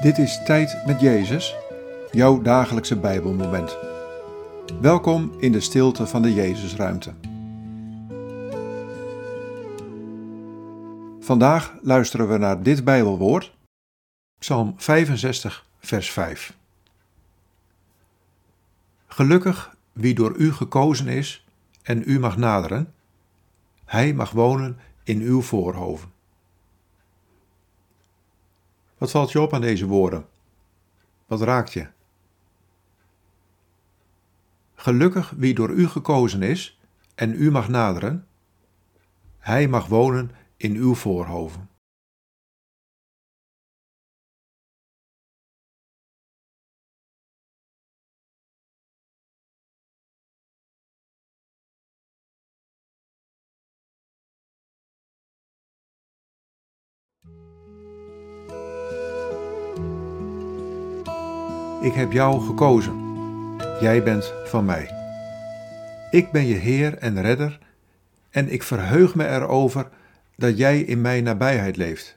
Dit is Tijd met Jezus, jouw dagelijkse Bijbelmoment. Welkom in de stilte van de Jezusruimte. Vandaag luisteren we naar dit Bijbelwoord, Psalm 65, vers 5. Gelukkig wie door u gekozen is en u mag naderen, hij mag wonen in uw voorhoven. Wat valt je op aan deze woorden? Wat raakt je? Gelukkig wie door u gekozen is en u mag naderen, hij mag wonen in uw voorhoven. Ik heb jou gekozen. Jij bent van mij. Ik ben je Heer en Redder en ik verheug me erover dat jij in mijn nabijheid leeft.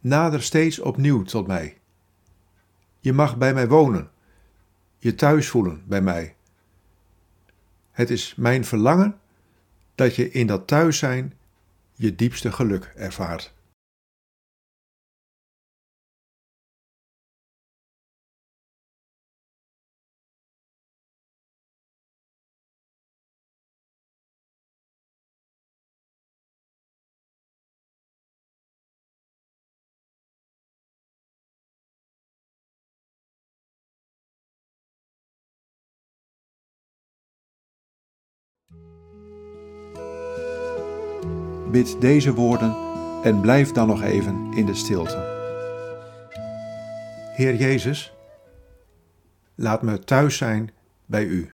Nader steeds opnieuw tot mij. Je mag bij mij wonen, je thuis voelen bij mij. Het is mijn verlangen dat je in dat thuis zijn je diepste geluk ervaart. Bid deze woorden en blijf dan nog even in de stilte. Heer Jezus, laat me thuis zijn bij U.